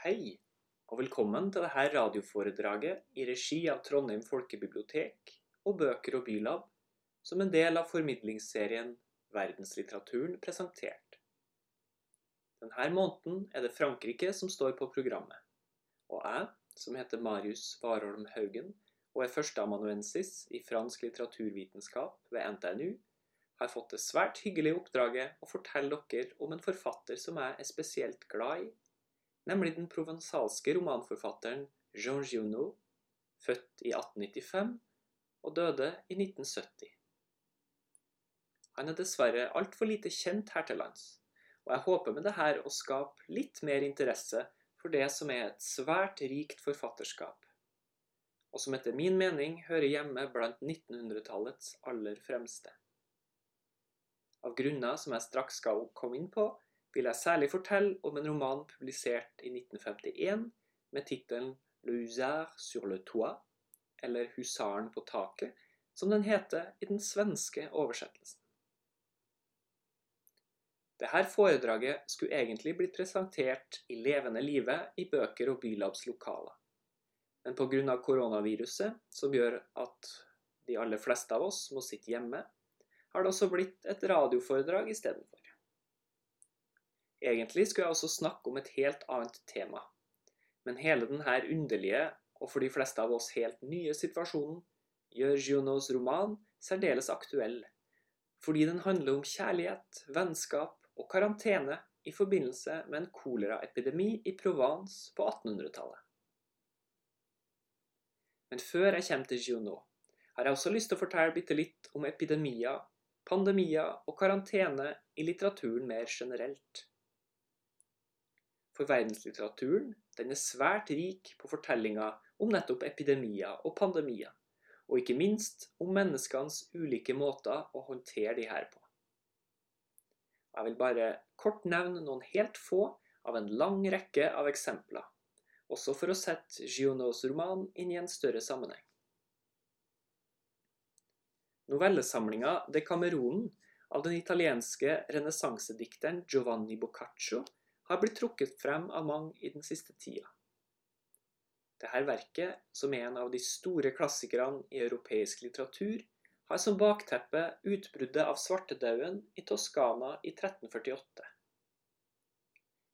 Hei, og velkommen til dette radioforedraget i regi av Trondheim folkebibliotek og Bøker og Bylab, som en del av formidlingsserien Verdenslitteraturen presentert. Denne måneden er det Frankrike som står på programmet, og jeg, som heter Marius Warholm Haugen og er førsteamanuensis i fransk litteraturvitenskap ved NTNU, har fått det svært hyggelige oppdraget å fortelle dere om en forfatter som jeg er spesielt glad i, nemlig den provansalske romanforfatteren Jean Giono, født i 1895 og døde i 1970. Han er dessverre altfor lite kjent her til lands, og jeg håper med dette å skape litt mer interesse for det som er et svært rikt forfatterskap, og som etter min mening hører hjemme blant 1900-tallets aller fremste. Av grunner som jeg straks skal komme inn på, vil jeg særlig fortelle om en roman publisert i 1951 med tittelen Le Husard sur le toit, eller Husaren på taket, som den heter i den svenske oversettelsen. Dette foredraget skulle egentlig blitt presentert i levende livet i Bøker og Bylabs lokaler. Men pga. koronaviruset, som gjør at de aller fleste av oss må sitte hjemme, har det også blitt et radioforedrag istedenfor. Egentlig skulle jeg også snakke om et helt annet tema, men hele denne underlige, og for de fleste av oss helt nye situasjonen, gjør Gionos roman særdeles aktuell, fordi den handler om kjærlighet, vennskap og karantene i forbindelse med en koleraepidemi i Provence på 1800-tallet. Men før jeg kommer til Giono, har jeg også lyst til å fortelle bitte litt om epidemier pandemier og karantene i litteraturen mer generelt. For verdenslitteraturen den er svært rik på fortellinger om nettopp epidemier og pandemier, og ikke minst om menneskenes ulike måter å håndtere de her på. Jeg vil bare kort nevne noen helt få av en lang rekke av eksempler, også for å sette Gionos roman inn i en større sammenheng. Novellesamlinga Decameronen av den italienske renessansedikteren Giovanni Boccaccio har blitt trukket frem av mange i den siste tida. Dette verket, som er en av de store klassikerne i europeisk litteratur, har som bakteppe utbruddet av svartedauden i Toskana i 1348.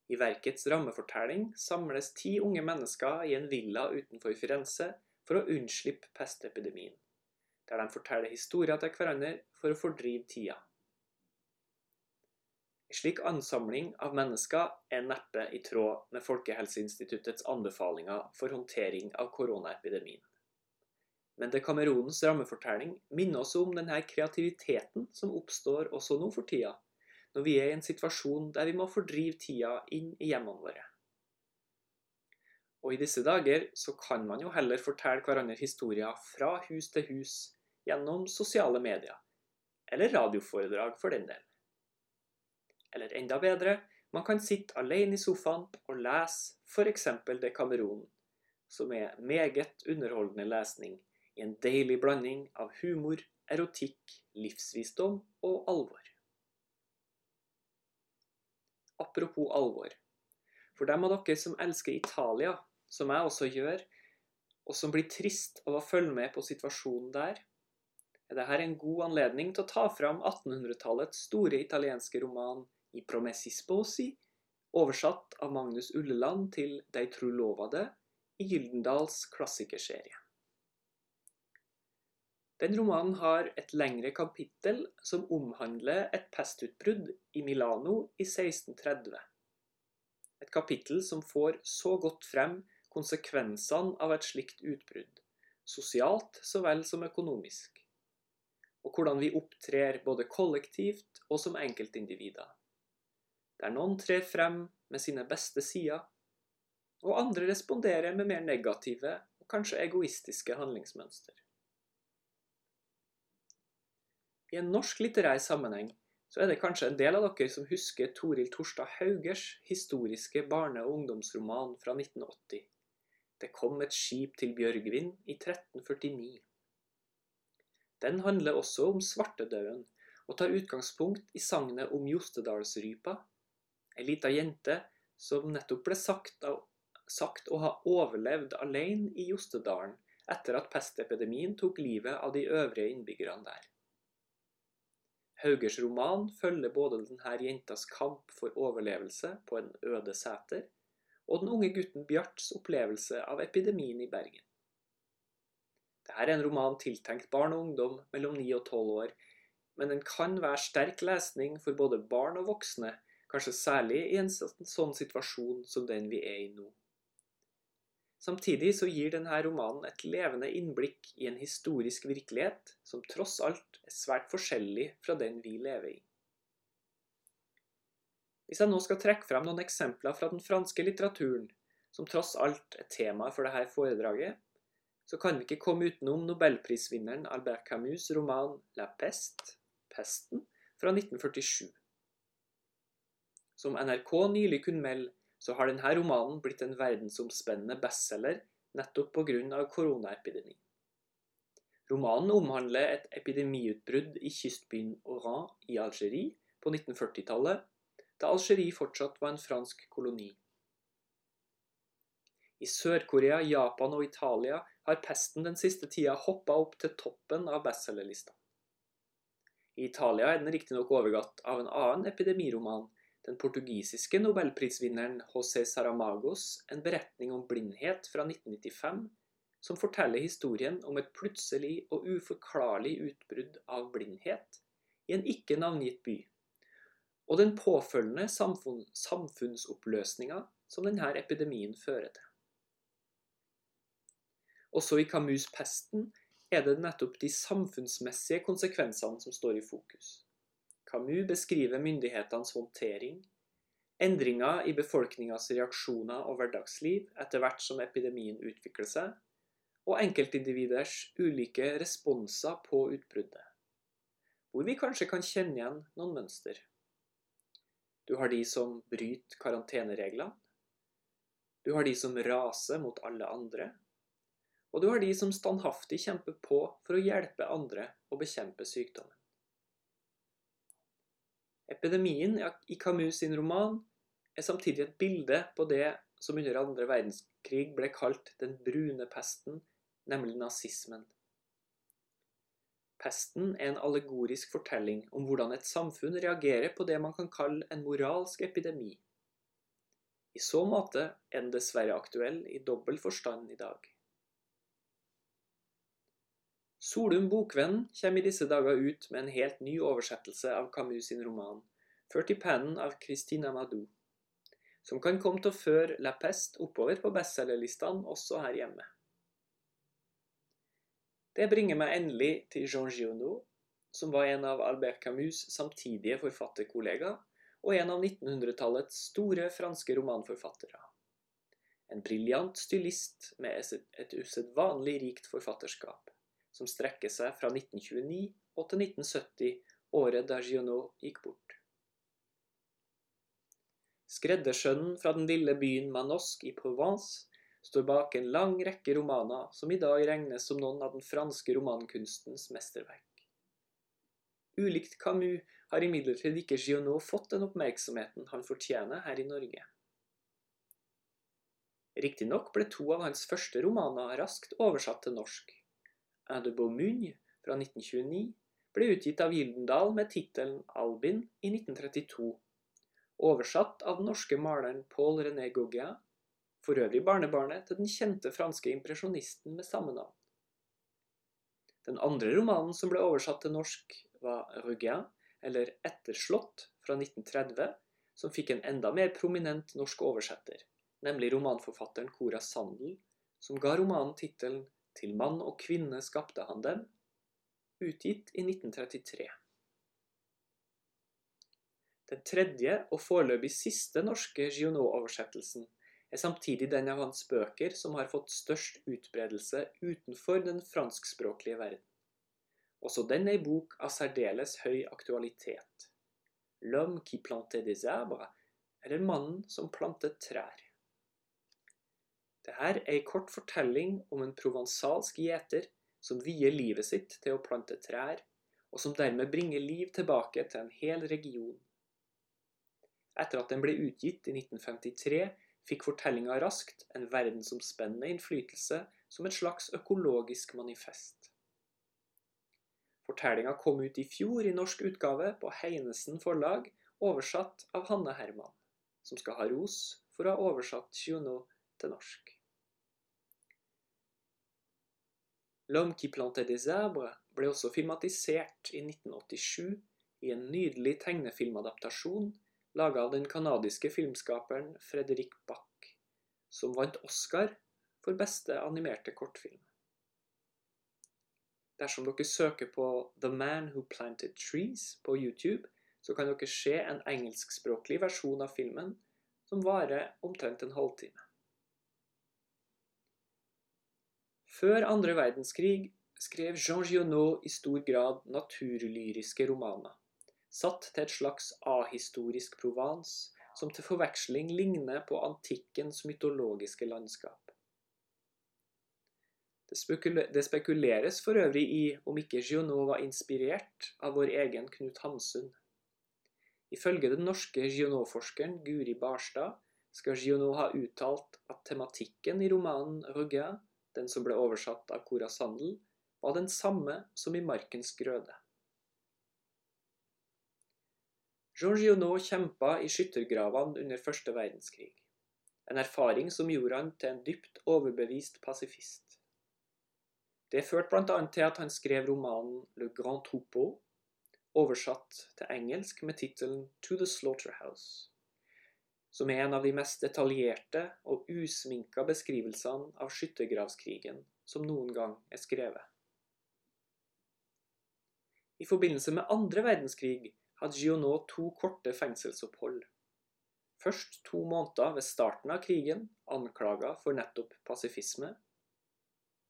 I verkets rammefortelling samles ti unge mennesker i en villa utenfor Firenze for å unnslippe pestepidemien der de forteller historier til hverandre for å fordrive tida. Slik ansamling av mennesker er neppe i tråd med Folkehelseinstituttets anbefalinger for håndtering av koronaepidemien. Men det Dekameronens rammefortelling minner oss om denne kreativiteten som oppstår også nå for tida, når vi er i en situasjon der vi må fordrive tida inn i hjemmene våre. Og i disse dager så kan man jo heller fortelle hverandre historier fra hus til hus gjennom sosiale medier, eller radioforedrag for den del. Eller enda bedre, man kan sitte alene i sofaen og lese f.eks. Dekameronen, som er meget underholdende lesning i en deilig blanding av humor, erotikk, livsvisdom og alvor. Apropos alvor. For dem av dere som elsker Italia, som jeg også gjør, og som blir trist av å følge med på situasjonen der, er dette en god anledning til å ta fram 1800-tallets store italienske roman I Promessi Sposi, oversatt av Magnus Ulleland til De det» i Gyldendals klassikerserie. Den romanen har et lengre kapittel som omhandler et pestutbrudd i Milano i 1630. Et kapittel som får så godt frem konsekvensene av et slikt utbrudd, sosialt så vel som økonomisk og hvordan vi opptrer både kollektivt og som enkeltindivider. Der noen trer frem med sine beste sider, og andre responderer med mer negative og kanskje egoistiske handlingsmønster. I en norsk litterær sammenheng så er det kanskje en del av dere som husker Toril Torstad Haugers historiske barne- og ungdomsroman fra 1980. Det kom et skip til Bjørgvin i 1349. Den handler også om svartedauden, og tar utgangspunkt i sagnet om Jostedalsrypa, ei lita jente som nettopp ble sagt av sagt å ha overlevd alene i Jostedalen etter at pestepidemien tok livet av de øvrige innbyggerne der. Haugers roman følger både denne jentas kamp for overlevelse på en øde seter, og den unge gutten Bjarts opplevelse av epidemien i Bergen. Dette er en roman tiltenkt barn og ungdom mellom 9 og 12 år, men den kan være sterk lesning for både barn og voksne, kanskje særlig i en sånn situasjon som den vi er i nå. Samtidig så gir denne romanen et levende innblikk i en historisk virkelighet som tross alt er svært forskjellig fra den vi lever i. Hvis jeg nå skal trekke frem noen eksempler fra den franske litteraturen, som tross alt er tema for dette foredraget, så kan vi ikke komme utenom nobelprisvinneren Albert Camus' roman La Peste, Pesten, fra 1947. Som NRK nylig kunne melde, så har denne romanen blitt en verdensomspennende bestselger nettopp pga. koronaepidemien. Romanen omhandler et epidemiutbrudd i kystbyen Oran i Algerie på 1940-tallet, da Algerie fortsatt var en fransk koloni. I Sør-Korea, Japan og Italia har pesten den siste tida hoppa opp til toppen av bestselgerlista. I Italia er den riktignok overgått av en annen epidemiroman, den portugisiske nobelprisvinneren José Saramagos en beretning om blindhet fra 1995, som forteller historien om et plutselig og uforklarlig utbrudd av blindhet i en ikke navngitt by, og den påfølgende samfunn, samfunnsoppløsninga som denne epidemien fører til. Også i Camus' 'Pesten' er det nettopp de samfunnsmessige konsekvensene som står i fokus. Camus beskriver myndighetenes håndtering, endringer i befolkningas reaksjoner og hverdagsliv etter hvert som epidemien utvikler seg, og enkeltindividers ulike responser på utbruddet, hvor vi kanskje kan kjenne igjen noen mønster. Du har de som bryter karantenereglene. Du har de som raser mot alle andre. Og du har de som standhaftig kjemper på for å hjelpe andre å bekjempe sykdommen. Epidemien i Camus sin roman er samtidig et bilde på det som under andre verdenskrig ble kalt den brune pesten, nemlig nazismen. Pesten er en allegorisk fortelling om hvordan et samfunn reagerer på det man kan kalle en moralsk epidemi. I så måte er den dessverre aktuell i dobbel forstand i dag. Solum Bokvenn kommer i disse dager ut med en helt ny oversettelse av Camus sin roman, ført i pennen av Christina Madou, som kan komme til å føre La Peste oppover på bestselgerlistene også her hjemme. Det bringer meg endelig til Jean Giono, som var en av Albert Camus' samtidige forfatterkollegaer, og en av 1900-tallets store franske romanforfattere. En briljant stylist med et usedvanlig rikt forfatterskap som strekker seg fra 1929 og til 1970, året der Giono gikk bort. Skreddersønnen fra den lille byen Manosque i Provence står bak en lang rekke romaner som i dag regnes som noen av den franske romankunstens mesterverk. Ulikt Camus har imidlertid ikke Giono fått den oppmerksomheten han fortjener her i Norge. Riktignok ble to av hans første romaner raskt oversatt til norsk, Un de Beaumugne fra 1929 ble utgitt av Gyldendal med tittelen Albin i 1932, oversatt av den norske maleren Paul René Gauguin, for øvrig barnebarnet til den kjente franske impresjonisten med samme navn. Den andre romanen som ble oversatt til norsk, var Rugain, eller Etterslått, fra 1930, som fikk en enda mer prominent norsk oversetter, nemlig romanforfatteren Cora Sandel, som ga romanen tittelen til mann og kvinne skapte han dem, utgitt i 1933. Den tredje og foreløpig siste norske Giono-oversettelsen er samtidig den av hans bøker som har fått størst utbredelse utenfor den franskspråklige verden. Også den er ei bok av særdeles høy aktualitet. L'homme qui plantait des arbres, eller Mannen som plantet trær. Dette er ei kort fortelling om en provansalsk gjeter som vier livet sitt til å plante trær, og som dermed bringer liv tilbake til en hel region. Etter at den ble utgitt i 1953, fikk fortellinga raskt en verdensomspennende innflytelse som et slags økologisk manifest. Fortellinga kom ut i fjor i norsk utgave på Heinesen forlag, oversatt av Hanne Herman, som skal ha ros for å ha oversatt Giono til norsk. L'homme qui plantait des arbres ble også filmatisert i 1987 i en nydelig tegnefilmadaptasjon laga av den canadiske filmskaperen Frederic Bach, som vant Oscar for beste animerte kortfilm. Dersom dere søker på The Man Who Planted Trees på YouTube, så kan dere se en engelskspråklig versjon av filmen som varer omtrent en halvtime. Før andre verdenskrig skrev Jean Giono i stor grad naturlyriske romaner, satt til et slags ahistorisk Provence, som til forveksling ligner på antikkens mytologiske landskap. Det spekuleres for øvrig i om ikke Giono var inspirert av vår egen Knut Hamsun. Ifølge den norske Giono-forskeren Guri Barstad skal Giono ha uttalt at tematikken i romanen Regin, den som ble oversatt av Cora Sandel, var den samme som i Markens grøde. Jean Giono kjempa i skyttergravene under første verdenskrig, en erfaring som gjorde han til en dypt overbevist pasifist. Det førte bl.a. til at han skrev romanen Le Grand Troupeau, oversatt til engelsk med tittelen To the Slaughterhouse, som er en av de mest detaljerte og usminka beskrivelsene av skyttergravskrigen som noen gang er skrevet. I forbindelse med andre verdenskrig hadde Giono to korte fengselsopphold. Først to måneder ved starten av krigen, anklaga for nettopp pasifisme.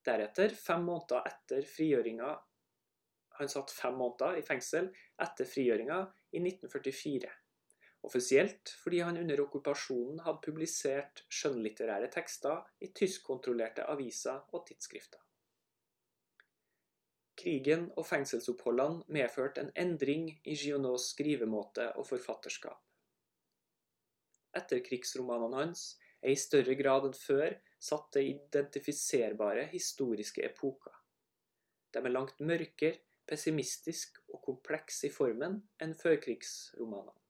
Deretter fem måneder etter frigjøringa Han satt fem måneder i fengsel etter frigjøringa i 1944. Offisielt fordi han under okkupasjonen hadde publisert skjønnlitterære tekster i tyskkontrollerte aviser og tidsskrifter. Krigen og fengselsoppholdene medførte en endring i Gionos skrivemåte og forfatterskap. Etterkrigsromanene hans er i større grad enn før satt til identifiserbare historiske epoker. De er langt mørkere, pessimistisk og kompleks i formen enn førkrigsromanene.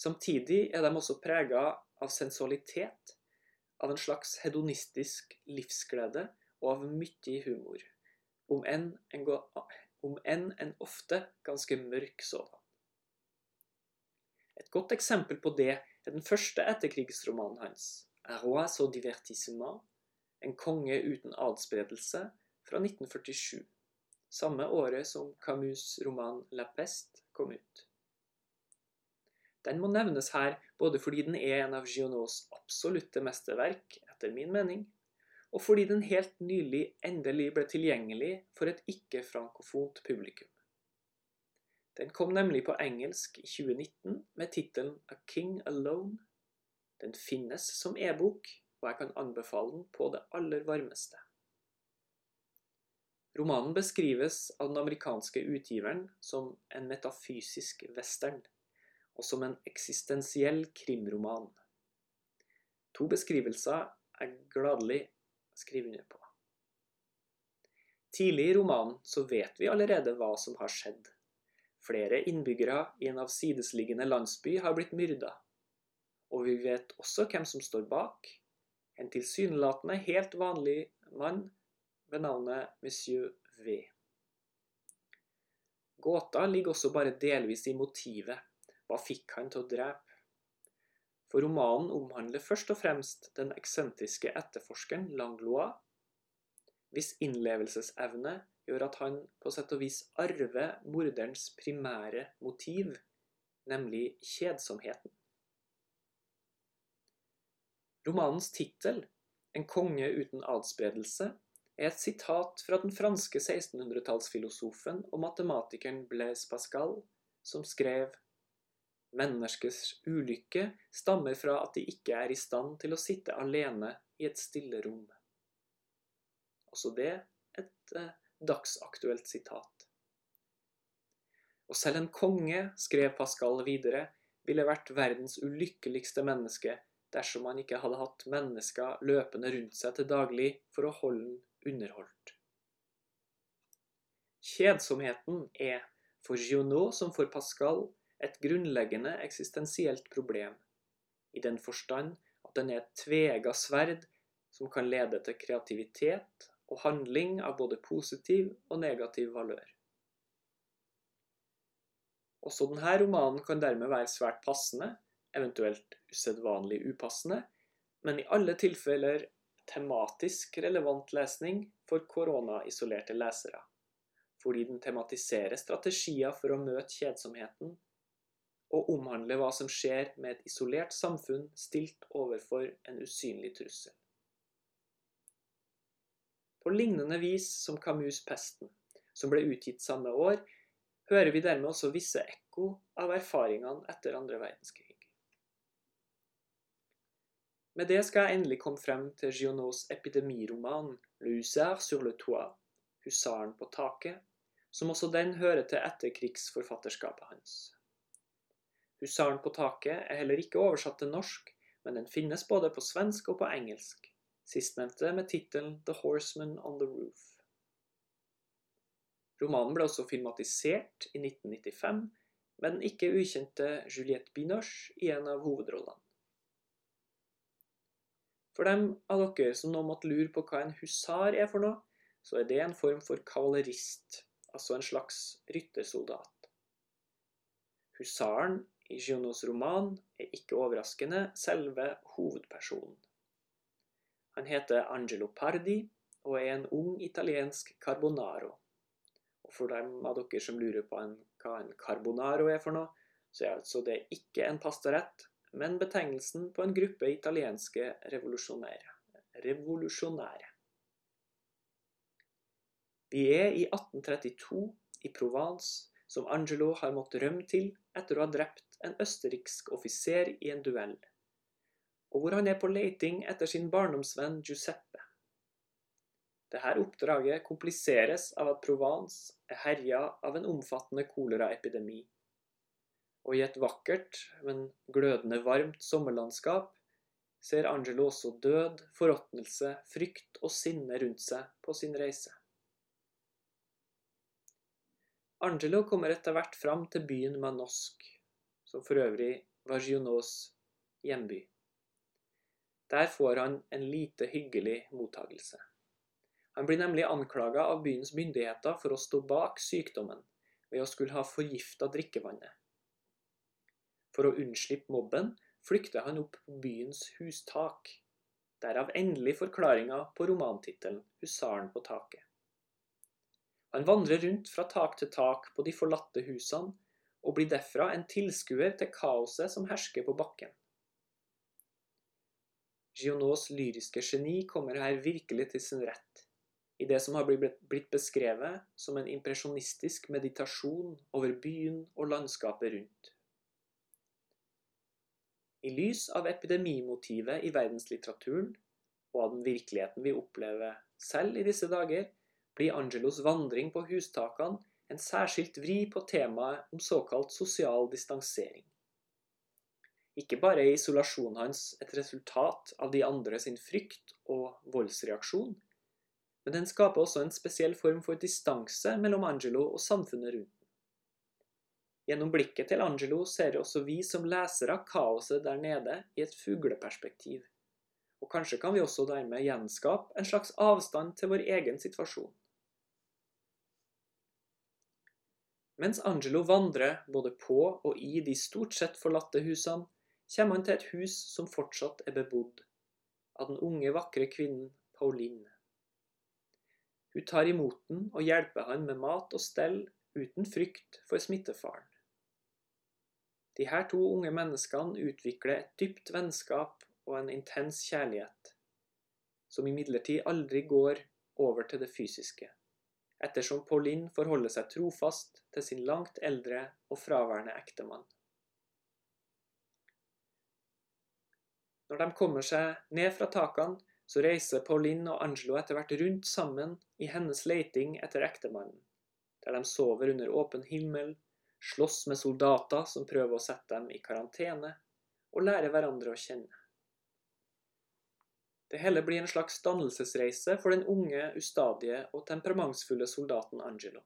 Samtidig er de også prega av sensualitet, av en slags hedonistisk livsglede og av mye humor om enn en, om enn en ofte ganske mørk sådan. Et godt eksempel på det er den første etterkrigsromanen hans, Un roi sans divertissement, En konge uten adspredelse, fra 1947, samme året som Camus' roman La Peste kom ut. Den må nevnes her både fordi den er en av Gionos absolutte mesterverk, etter min mening, og fordi den helt nylig endelig ble tilgjengelig for et ikke-frankofont publikum. Den kom nemlig på engelsk i 2019 med tittelen A King Alone. Den finnes som e-bok, og jeg kan anbefale den på det aller varmeste. Romanen beskrives av den amerikanske utgiveren som en metafysisk western, og som en eksistensiell krimroman. To beskrivelser er gladelig skrive under på. Tidlig i romanen så vet vi allerede hva som har skjedd. Flere innbyggere i en avsidesliggende landsby har blitt myrda. Og vi vet også hvem som står bak. En tilsynelatende helt vanlig mann ved navnet Monsieur V. Gåta ligger også bare delvis i motivet. Hva fikk han til å drepe? For romanen omhandler først og fremst den eksentriske etterforskeren Langlois, hvis innlevelsesevne gjør at han på sett og vis arver morderens primære motiv, nemlig kjedsomheten. Romanens tittel, 'En konge uten adspredelse', er et sitat fra den franske 1600-tallsfilosofen og matematikeren Blaise Pascal, som skrev Menneskers ulykke stammer fra at de ikke er i stand til å sitte alene i et stille rom. Også det et eh, dagsaktuelt sitat. Og selv en konge, skrev Pascal videre, ville vært verdens ulykkeligste menneske dersom han ikke hadde hatt mennesker løpende rundt seg til daglig for å holde den underholdt. Kjedsomheten er, for Giono som for Pascal, et grunnleggende eksistensielt problem, i den forstand at den er et tvega sverd som kan lede til kreativitet og handling av både positiv og negativ valør. Også denne romanen kan dermed være svært passende, eventuelt usedvanlig upassende, men i alle tilfeller tematisk relevant lesning for koronaisolerte lesere, fordi den tematiserer strategier for å møte kjedsomheten og omhandler hva som skjer med et isolert samfunn stilt overfor en usynlig trussel. På lignende vis som Camus' 'Pesten', som ble utgitt samme år, hører vi dermed også visse ekko av erfaringene etter andre verdenskrig. Med det skal jeg endelig komme frem til Gionots epidemiroman 'Le sur le toit', 'Husaren på taket', som også den hører til etterkrigsforfatterskapet hans. 'Husaren på taket' er heller ikke oversatt til norsk, men den finnes både på svensk og på engelsk, sistnevnte med tittelen 'The Horseman on the Roof'. Romanen ble også filmatisert i 1995, med den ikke ukjente Juliette Binoche i en av hovedrollene. For dem av dere som nå måtte lure på hva en husar er for noe, så er det en form for kavalerist, altså en slags ryttersoldat. Husaren i Gionos roman er ikke overraskende selve hovedpersonen. Han heter Angelo Pardi og er en ung italiensk carbonaro. Og For dem av dere som lurer på en, hva en carbonaro er for noe, så er altså det ikke en pastarett, men betegnelsen på en gruppe italienske revolusjonære. revolusjonære. Vi er i 1832 i Provence, som Angelo har måttet rømme til etter å ha drept en østerriksk offiser i en duell, og hvor han er på leiting etter sin barndomsvenn Giuseppe. Dette oppdraget kompliseres av at Provence er herja av en omfattende koleraepidemi. Og i et vakkert, men glødende varmt sommerlandskap ser Angelo også død, forråtnelse, frykt og sinne rundt seg på sin reise. Angelo kommer etter hvert fram til byen Manosque, som for øvrig var Gionos hjemby. Der får han en lite hyggelig mottagelse. Han blir nemlig anklaga av byens myndigheter for å stå bak sykdommen ved å skulle ha forgifta drikkevannet. For å unnslippe mobben flykter han opp på byens hustak. Derav endelig forklaringa på romantittelen 'Husaren på taket'. Han vandrer rundt fra tak til tak på de forlatte husene og blir derfra en tilskuer til kaoset som hersker på bakken. Gionots lyriske geni kommer her virkelig til sin rett, i det som har blitt beskrevet som en impresjonistisk meditasjon over byen og landskapet rundt. I lys av epidemimotivet i verdenslitteraturen, og av den virkeligheten vi opplever selv i disse dager, blir Angelos vandring på hustakene en særskilt vri på temaet om såkalt sosial distansering. Ikke bare er isolasjonen hans et resultat av de andre sin frykt og voldsreaksjon, men den skaper også en spesiell form for distanse mellom Angelo og samfunnet rundt den. Gjennom blikket til Angelo ser også vi som lesere kaoset der nede i et fugleperspektiv, og kanskje kan vi også dermed gjenskape en slags avstand til vår egen situasjon. Mens Angelo vandrer både på og i de stort sett forlatte husene, kommer han til et hus som fortsatt er bebodd, av den unge, vakre kvinnen Pauline. Hun tar imot den og hjelper han med mat og stell uten frykt for smittefaren. De her to unge menneskene utvikler et dypt vennskap og en intens kjærlighet, som imidlertid aldri går over til det fysiske ettersom Pauline forholder seg trofast til sin langt eldre og fraværende ektemann. Når de kommer seg ned fra takene, så reiser Pauline og Angelo etter hvert rundt sammen i hennes leiting etter ektemannen, der de sover under åpen himmel, slåss med soldater som prøver å sette dem i karantene, og lærer hverandre å kjenne. Det hele blir en slags dannelsesreise for den unge, ustadige og temperamentsfulle soldaten Angelo.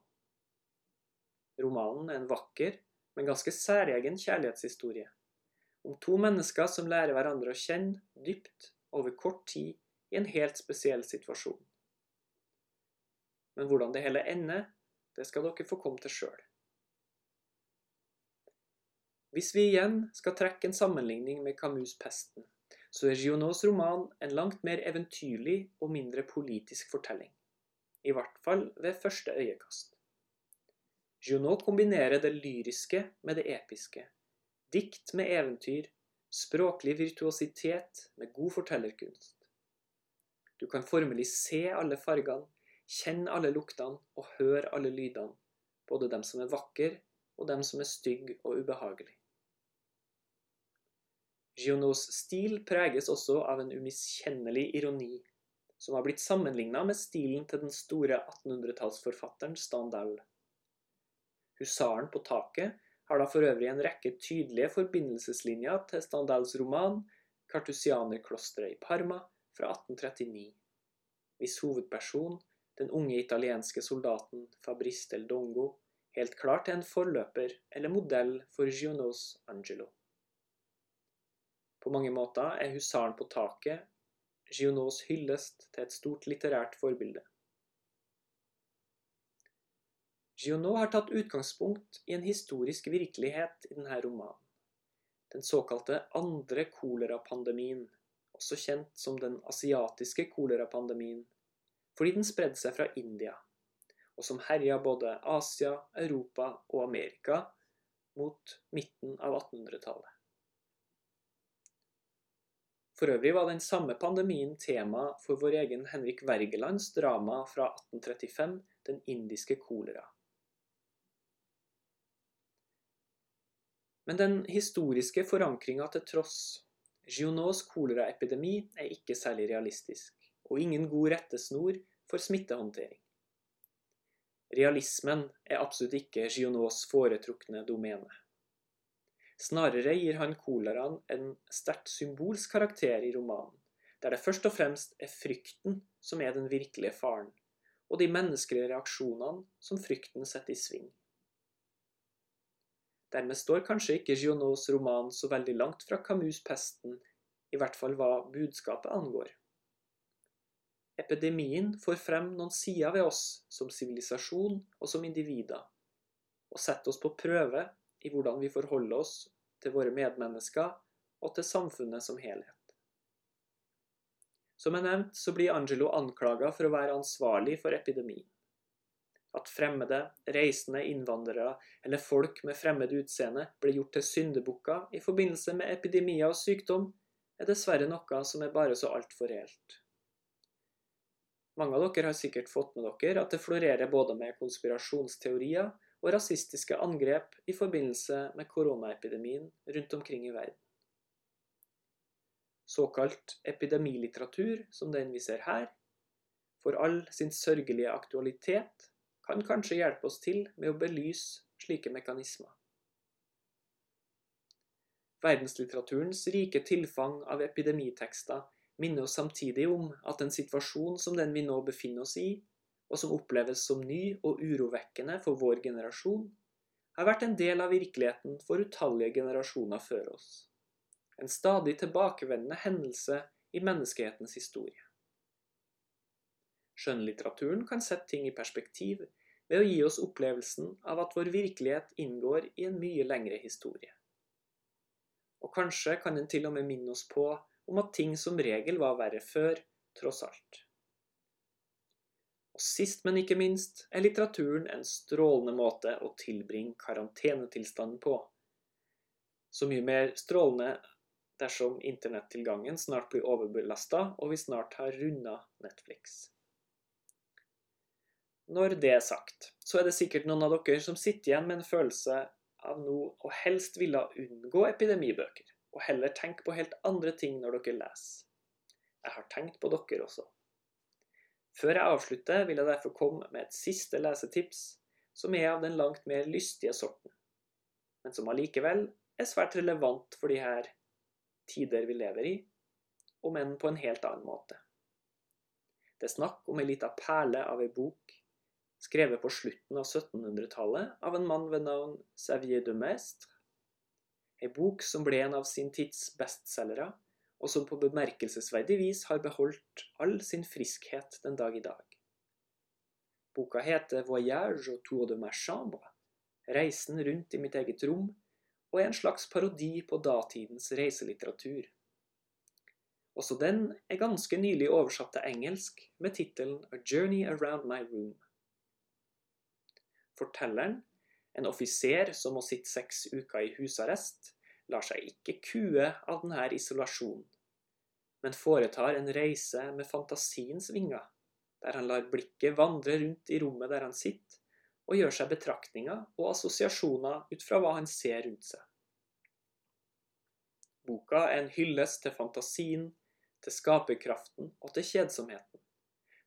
Romanen er en vakker, men ganske særegen kjærlighetshistorie. Om to mennesker som lærer hverandre å kjenne dypt over kort tid i en helt spesiell situasjon. Men hvordan det hele ender, det skal dere få komme til sjøl. Hvis vi igjen skal trekke en sammenligning med Camus' 'Pesten', så er Gionots roman en langt mer eventyrlig og mindre politisk fortelling. I hvert fall ved første øyekast. Gionot kombinerer det lyriske med det episke. Dikt med eventyr, språklig virtuositet med god fortellerkunst. Du kan formelig se alle fargene, kjenne alle luktene og høre alle lydene, både dem som er vakre og dem som er stygge og ubehagelige. Gionots stil preges også av en umiskjennelig ironi, som har blitt sammenligna med stilen til den store 1800-tallsforfatteren Standal. Husaren på taket har da for øvrig en rekke tydelige forbindelseslinjer til Standals roman 'Kartusianerklosteret i Parma' fra 1839, hvis hovedperson, den unge italienske soldaten Fabrice del Dongo, helt klart er en forløper eller modell for Gionos Angelo. På mange måter er husaren på taket Gionos hyllest til et stort litterært forbilde. Gionot har tatt utgangspunkt i en historisk virkelighet i denne romanen. Den såkalte andre kolerapandemien, også kjent som den asiatiske kolerapandemien, fordi den spredde seg fra India, og som herja både Asia, Europa og Amerika mot midten av 1800-tallet. For øvrig var den samme pandemien tema for vår egen Henrik Wergelands drama fra 1835, 'Den indiske kolera'. Men den historiske forankringa til tross, Gionots koleraepidemi er ikke særlig realistisk, og ingen god rettesnor for smittehåndtering. Realismen er absolutt ikke Gionots foretrukne domene. Snarere gir han koleraen en sterkt symbolsk karakter i romanen, der det først og fremst er frykten som er den virkelige faren, og de menneskelige reaksjonene som frykten setter i sving. Dermed står kanskje ikke Gionots roman så veldig langt fra Camus' 'Pesten', i hvert fall hva budskapet angår. Epidemien får frem noen sider ved oss som sivilisasjon og som individer, og setter oss på prøve i hvordan vi forholder oss til våre medmennesker og til samfunnet som helhet. Som jeg nevnt, så blir Angelo anklaga for å være ansvarlig for epidemien. At fremmede, reisende innvandrere eller folk med fremmed utseende blir gjort til syndebukker i forbindelse med epidemier og sykdom, er dessverre noe som er bare så altfor reelt. Mange av dere har sikkert fått med dere at det florerer både med konspirasjonsteorier og rasistiske angrep i forbindelse med koronaepidemien rundt omkring i verden. Såkalt epidemilitteratur, som den vi ser her, for all sin sørgelige aktualitet, kan kanskje hjelpe oss til med å belyse slike mekanismer. Verdenslitteraturens rike tilfang av epidemitekster minner oss samtidig om at en situasjon som den vi nå befinner oss i, og som oppleves som ny og urovekkende for vår generasjon, har vært en del av virkeligheten for utallige generasjoner før oss. En stadig tilbakevendende hendelse i menneskehetens historie. Skjønnlitteraturen kan sette ting i perspektiv ved å gi oss opplevelsen av at vår virkelighet inngår i en mye lengre historie. Og kanskje kan den til og med minne oss på om at ting som regel var verre før, tross alt. Og sist, men ikke minst, er litteraturen en strålende måte å tilbringe karantenetilstanden på. Så mye mer strålende dersom internettilgangen snart blir overbelasta og vi snart har runda Netflix. Når det er sagt, så er det sikkert noen av dere som sitter igjen med en følelse av nå å helst ville unngå epidemibøker, og heller tenke på helt andre ting når dere leser. Jeg har tenkt på dere også. Før jeg avslutter, vil jeg derfor komme med et siste lesetips, som er av den langt mer lystige sorten, men som allikevel er svært relevant for de her tider vi lever i, om enn på en helt annen måte. Det er snakk om ei lita perle av ei bok, skrevet på slutten av 1700-tallet av en mann ved navn Xavier de Maistre. Ei bok som ble en av sin tids bestselgere, og som på bemerkelsesverdig vis har beholdt all sin friskhet den dag i dag. Boka heter 'Voyage autour de ma chambre', reisen rundt i mitt eget rom, og er en slags parodi på datidens reiselitteratur. Også den er ganske nylig oversatt til engelsk med tittelen 'A Journey Around My Room'. Fortelleren, en offiser som må sitte seks uker i husarrest, lar seg ikke kue av denne isolasjonen, men foretar en reise med fantasiens vinger, der han lar blikket vandre rundt i rommet der han sitter, og gjør seg betraktninger og assosiasjoner ut fra hva han ser rundt seg. Boka er en hyllest til fantasien, til skaperkraften og til kjedsomheten,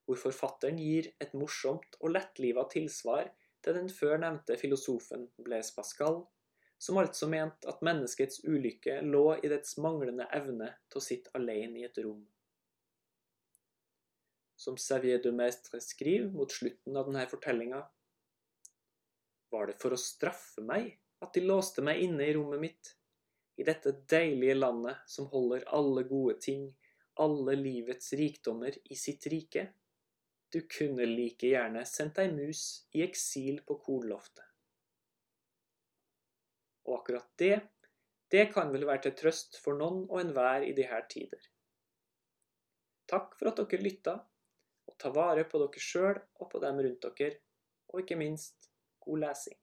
hvor forfatteren gir et morsomt og lettliva tilsvar til den før nevnte filosofen Blaise Pascal, som altså mente at menneskets ulykke lå i dets manglende evne til å sitte alene i et rom. Som Savier de Maistre skriver mot slutten av denne fortellinga, var det for å straffe meg at de låste meg inne i rommet mitt, i dette deilige landet som holder alle gode ting, alle livets rikdommer i sitt rike? Du kunne like gjerne sendt ei mus i eksil på kornloftet. Og akkurat det, det kan vel være til trøst for noen og enhver i disse tider. Takk for at dere lytta, og ta vare på dere sjøl og på dem rundt dere, og ikke minst god lesing.